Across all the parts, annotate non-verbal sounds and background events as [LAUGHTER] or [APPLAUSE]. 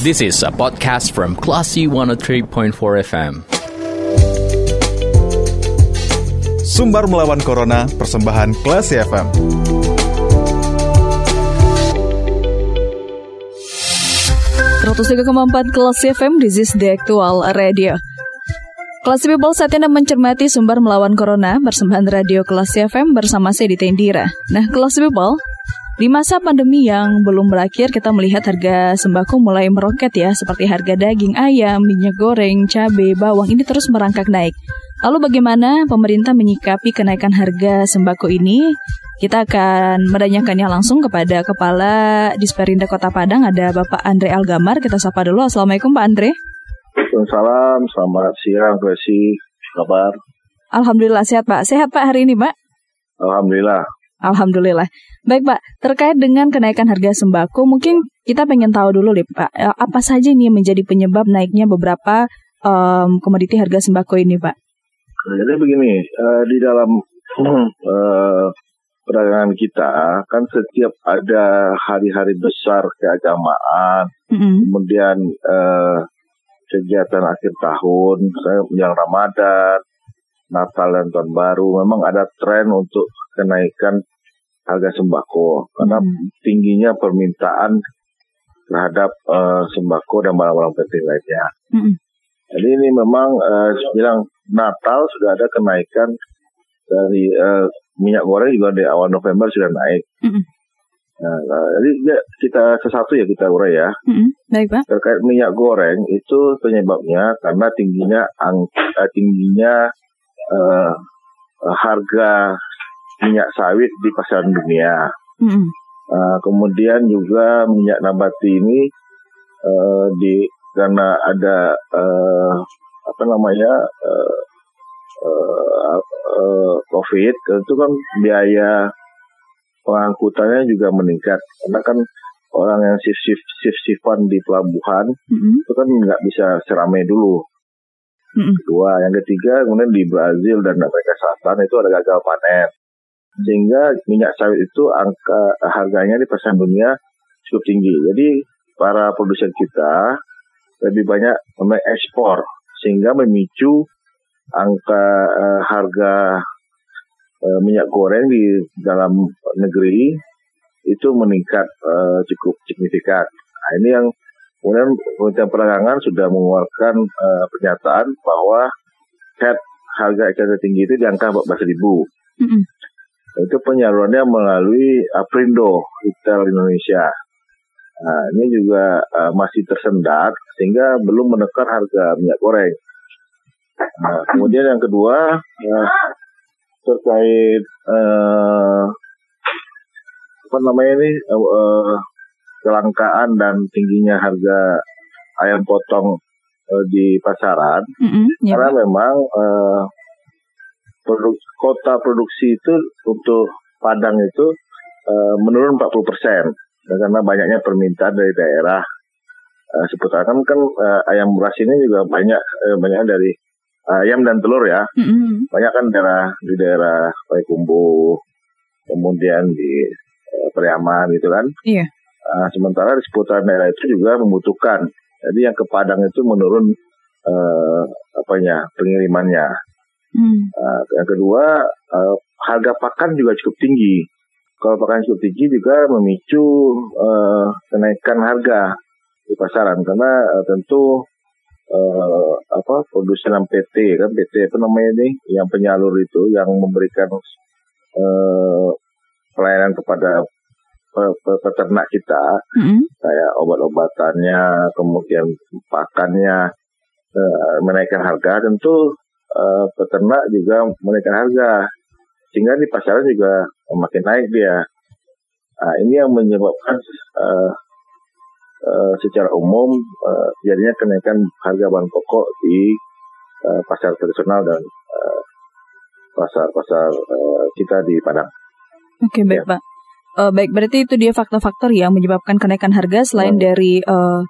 This is a podcast from Classy 103.4 FM. Sumbar melawan Corona, persembahan Classy FM. empat kelas FM, this is the actual radio. Kelas People saat ini mencermati sumber melawan Corona persembahan radio kelas FM bersama saya di Tendira. Nah, kelas People, di masa pandemi yang belum berakhir, kita melihat harga sembako mulai meroket ya, seperti harga daging ayam, minyak goreng, cabai, bawang ini terus merangkak naik. Lalu bagaimana pemerintah menyikapi kenaikan harga sembako ini? Kita akan menanyakannya langsung kepada Kepala Disperinda Kota Padang, ada Bapak Andre Algamar. Kita sapa dulu. Assalamualaikum Pak Andre. Waalaikumsalam, selamat siang, Gracie. Kabar? Alhamdulillah sehat Pak. Sehat Pak hari ini Pak? Alhamdulillah. Alhamdulillah. Baik Pak, terkait dengan kenaikan harga sembako, mungkin kita pengen tahu dulu nih Pak, eh, apa saja ini yang menjadi penyebab naiknya beberapa um, komoditi harga sembako ini Pak? Jadi begini, uh, di dalam uh, [CLEARS THROAT] perdagangan kita kan setiap ada hari-hari besar keagamaan, mm-hmm. kemudian uh, kegiatan akhir tahun, yang Ramadan, Natal dan Tahun Baru, memang ada tren untuk kenaikan harga sembako karena mm-hmm. tingginya permintaan terhadap uh, sembako dan barang-barang penting lainnya. Mm-hmm. Jadi ini memang uh, bilang Natal sudah ada kenaikan dari uh, minyak goreng juga di awal November sudah naik. Mm-hmm. Nah, nah, jadi ya, kita sesuatu ya kita urai ya. Mm-hmm. Baik pak. Terkait minyak goreng itu penyebabnya karena tingginya uh, tingginya uh, harga minyak sawit di pasaran dunia. Mm-hmm. Uh, kemudian juga minyak nabati ini uh, di karena ada uh, apa namanya uh, uh, uh, COVID itu kan biaya pengangkutannya juga meningkat karena kan orang yang shift shift shift shiftan di pelabuhan mm-hmm. itu kan nggak bisa seramai dulu. Mm-hmm. Kedua, yang ketiga kemudian di Brazil dan Amerika Selatan itu ada gagal panen sehingga minyak sawit itu angka harganya di pasar dunia cukup tinggi. Jadi para produsen kita lebih banyak mengekspor sehingga memicu angka uh, harga uh, minyak goreng di dalam negeri itu meningkat uh, cukup signifikan. Nah, ini yang kemudian Kementerian Perdagangan sudah mengeluarkan uh, pernyataan bahwa head harga ikan tinggi itu di angka 14 ribu. Mm -hmm. Itu penyalurannya melalui Aprindo Retail Indonesia. Nah, ini juga uh, masih tersendat sehingga belum menekan harga minyak goreng. Nah, kemudian yang kedua uh, terkait uh, apa namanya ini uh, uh, kelangkaan dan tingginya harga ayam potong uh, di pasaran mm -hmm, yeah. karena memang uh, produk, kota produksi itu untuk Padang itu uh, menurun 40 persen. Karena banyaknya permintaan dari daerah uh, seputar. Kan kan uh, ayam beras ini juga banyak uh, banyak dari ayam dan telur ya. Mm-hmm. banyak kan daerah di daerah Payakumbuh kemudian di uh, Periaman gitu kan. Iya. Yeah. uh, sementara di seputar daerah itu juga membutuhkan. Jadi yang ke Padang itu menurun uh, apanya pengirimannya mm. uh, yang kedua uh, harga pakan juga cukup tinggi kalau pakan cukup tinggi juga memicu uh, kenaikan harga di pasaran karena uh, tentu uh, apa produsen PT kan PT apa namanya ini yang penyalur itu yang memberikan uh, pelayanan kepada peternak kita mm-hmm. kayak obat-obatannya kemudian pakannya uh, menaikkan harga tentu uh, peternak juga menaikkan harga sehingga di pasaran juga makin naik dia. Nah, ini yang menyebabkan uh, uh, secara umum uh, jadinya kenaikan harga bahan pokok di uh, pasar tradisional dan pasar-pasar uh, kita di Padang. Oke, baik, ya. Pak. Uh, baik, berarti itu dia faktor-faktor yang menyebabkan kenaikan harga selain hmm. dari uh,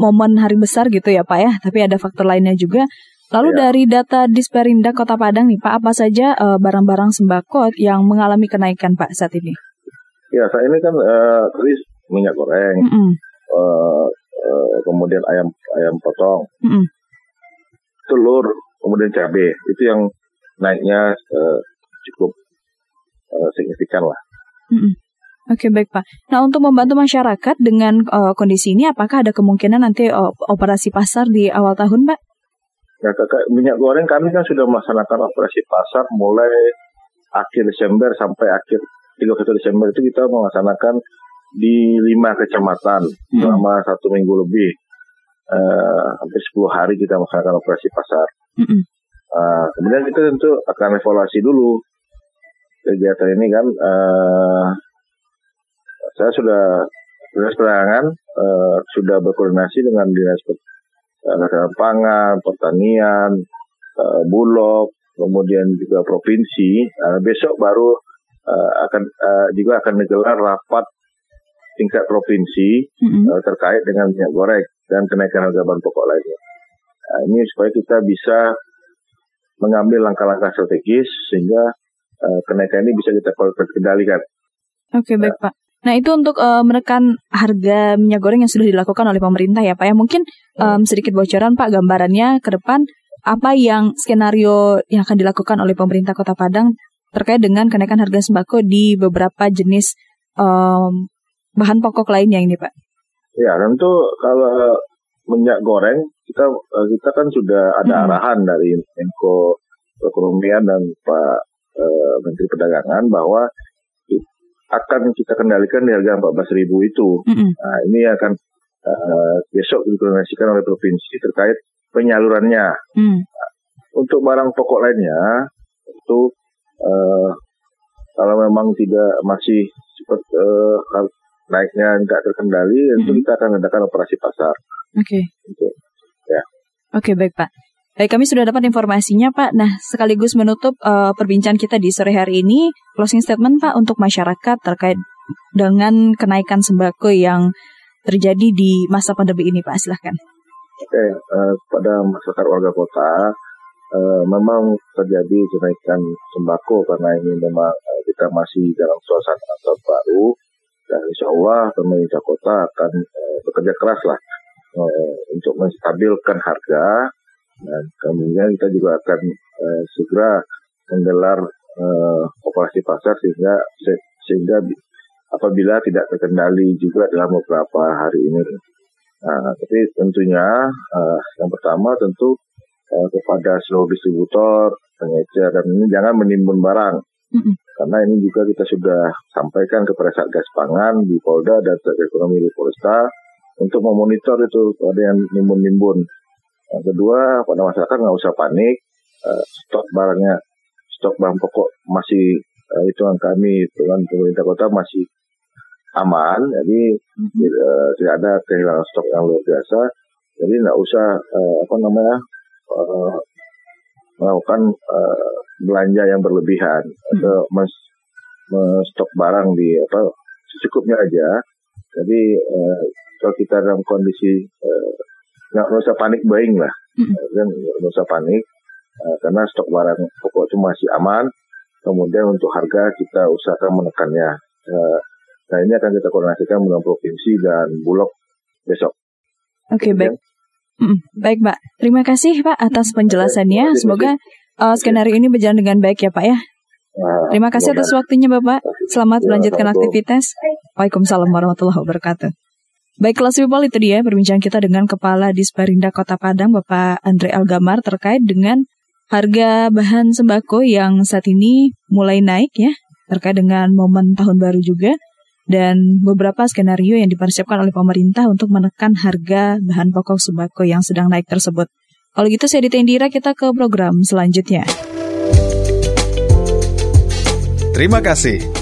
momen hari besar gitu ya, Pak ya. Tapi ada faktor lainnya juga. Lalu ya. dari data Disperinda Kota Padang nih Pak, apa saja barang eh, barang-barang sembako yang mengalami kenaikan Pak saat ini? Ya saat ini kan uh, tadi minyak goreng, mm -hmm. uh, uh, kemudian ayam ayam potong, mm. telur, kemudian cabai itu yang naiknya uh, cukup uh, signifikan lah. Mm Oke baik Pak. Nah untuk membantu masyarakat dengan uh, kondisi ini, apakah ada kemungkinan nanti uh, operasi pasar di awal tahun, Pak? Ya kakak minyak goreng kami kan sudah melaksanakan operasi pasar mulai akhir Desember sampai akhir 31 Desember itu kita melaksanakan di lima kecamatan hmm. selama satu minggu lebih. Uh, hampir 10 hari kita melaksanakan operasi pasar. Hmm. Uh, kemudian kita tentu akan evaluasi dulu kegiatan ini kan. Uh, saya sudah dinas perdagangan uh, sudah berkoordinasi dengan dinas uh, pangan, pertanian, uh, bulog, kemudian juga provinsi. Uh, besok baru uh, akan uh, juga akan digelar rapat tingkat provinsi mm-hmm. uh, terkait dengan minyak goreng dan kenaikan harga bahan pokok lainnya. Nah, ini supaya kita bisa mengambil langkah-langkah strategis sehingga uh, kenaikan ini bisa kita kendalikan. Oke, okay, baik ya. Pak. Nah itu untuk uh, menekan harga minyak goreng yang sudah dilakukan oleh pemerintah ya Pak ya. Mungkin um, sedikit bocoran Pak gambarannya ke depan apa yang skenario yang akan dilakukan oleh pemerintah Kota Padang terkait dengan kenaikan harga sembako di beberapa jenis um, bahan pokok lainnya ini, Pak? Ya, tentu kalau minyak goreng kita eh, kita kan sudah ada hmm. arahan dari Menko Perekonomian dan Pak uh, Menteri Perdagangan bahwa akan kita kendalikan di harga 14 ribu itu. Hmm. Nah, ini akan uh, besok dikoordinasikan oleh provinsi terkait penyalurannya. Hmm. untuk barang pokok lainnya itu uh, kalau memang tidak masih seperti uh, naiknya tidak terkendali, tentu mm-hmm. kita akan adakan operasi pasar. Oke. Okay. Gitu. Ya. Oke, okay, baik Pak. Baik, kami sudah dapat informasinya Pak. Nah, sekaligus menutup uh, perbincangan kita di sore hari ini, closing statement Pak untuk masyarakat terkait dengan kenaikan sembako yang terjadi di masa pandemi ini Pak. Silahkan. Oke, uh, pada masyarakat warga kota, uh, memang terjadi kenaikan sembako karena ini memang uh, kita masih dalam suasana tahun baru dan insya Allah pemerintah kota akan uh, bekerja keras lah uh, untuk menstabilkan harga dan kemudian kita juga akan uh, segera menggelar uh, operasi pasar sehingga sehingga apabila tidak terkendali juga dalam beberapa hari ini. Nah, tapi tentunya uh, yang pertama tentu uh, kepada seluruh distributor, pengecer dan ini jangan menimbun barang karena ini juga kita sudah sampaikan kepada Satgas Pangan di Polda dan Satgas Ekonomi di Polresta untuk memonitor itu ada yang nimbun-nimbun. Yang kedua, pada masyarakat nggak usah panik, uh, stok barangnya, stok bahan pokok masih uh, hitungan kami dengan pemerintah kota masih aman, jadi uh, tidak ada kehilangan stok yang luar biasa. Jadi nggak usah uh, apa namanya uh, melakukan uh, belanja yang berlebihan hmm. atau mes, stok barang di apa secukupnya aja. Jadi uh, kalau kita dalam kondisi uh, nggak usah panik buying lah, kan nggak usah panik uh, karena stok barang pokok itu masih aman. Kemudian untuk harga kita usahakan menekannya. Uh, nah ini akan kita koordinasikan dengan provinsi dan bulog besok. Oke okay, baik. Mm, baik Pak, terima kasih Pak atas penjelasannya. Semoga uh, skenario ini berjalan dengan baik ya Pak ya. Terima kasih atas waktunya Bapak. Selamat melanjutkan aktivitas. Waalaikumsalam warahmatullahi wabarakatuh. Baik kelas people itu dia perbincangan kita dengan Kepala Disperinda Kota Padang Bapak Andre Algamar terkait dengan harga bahan sembako yang saat ini mulai naik ya terkait dengan momen tahun baru juga dan beberapa skenario yang dipersiapkan oleh pemerintah untuk menekan harga bahan pokok sembako yang sedang naik tersebut. Kalau gitu saya ditendira kita ke program selanjutnya. Terima kasih.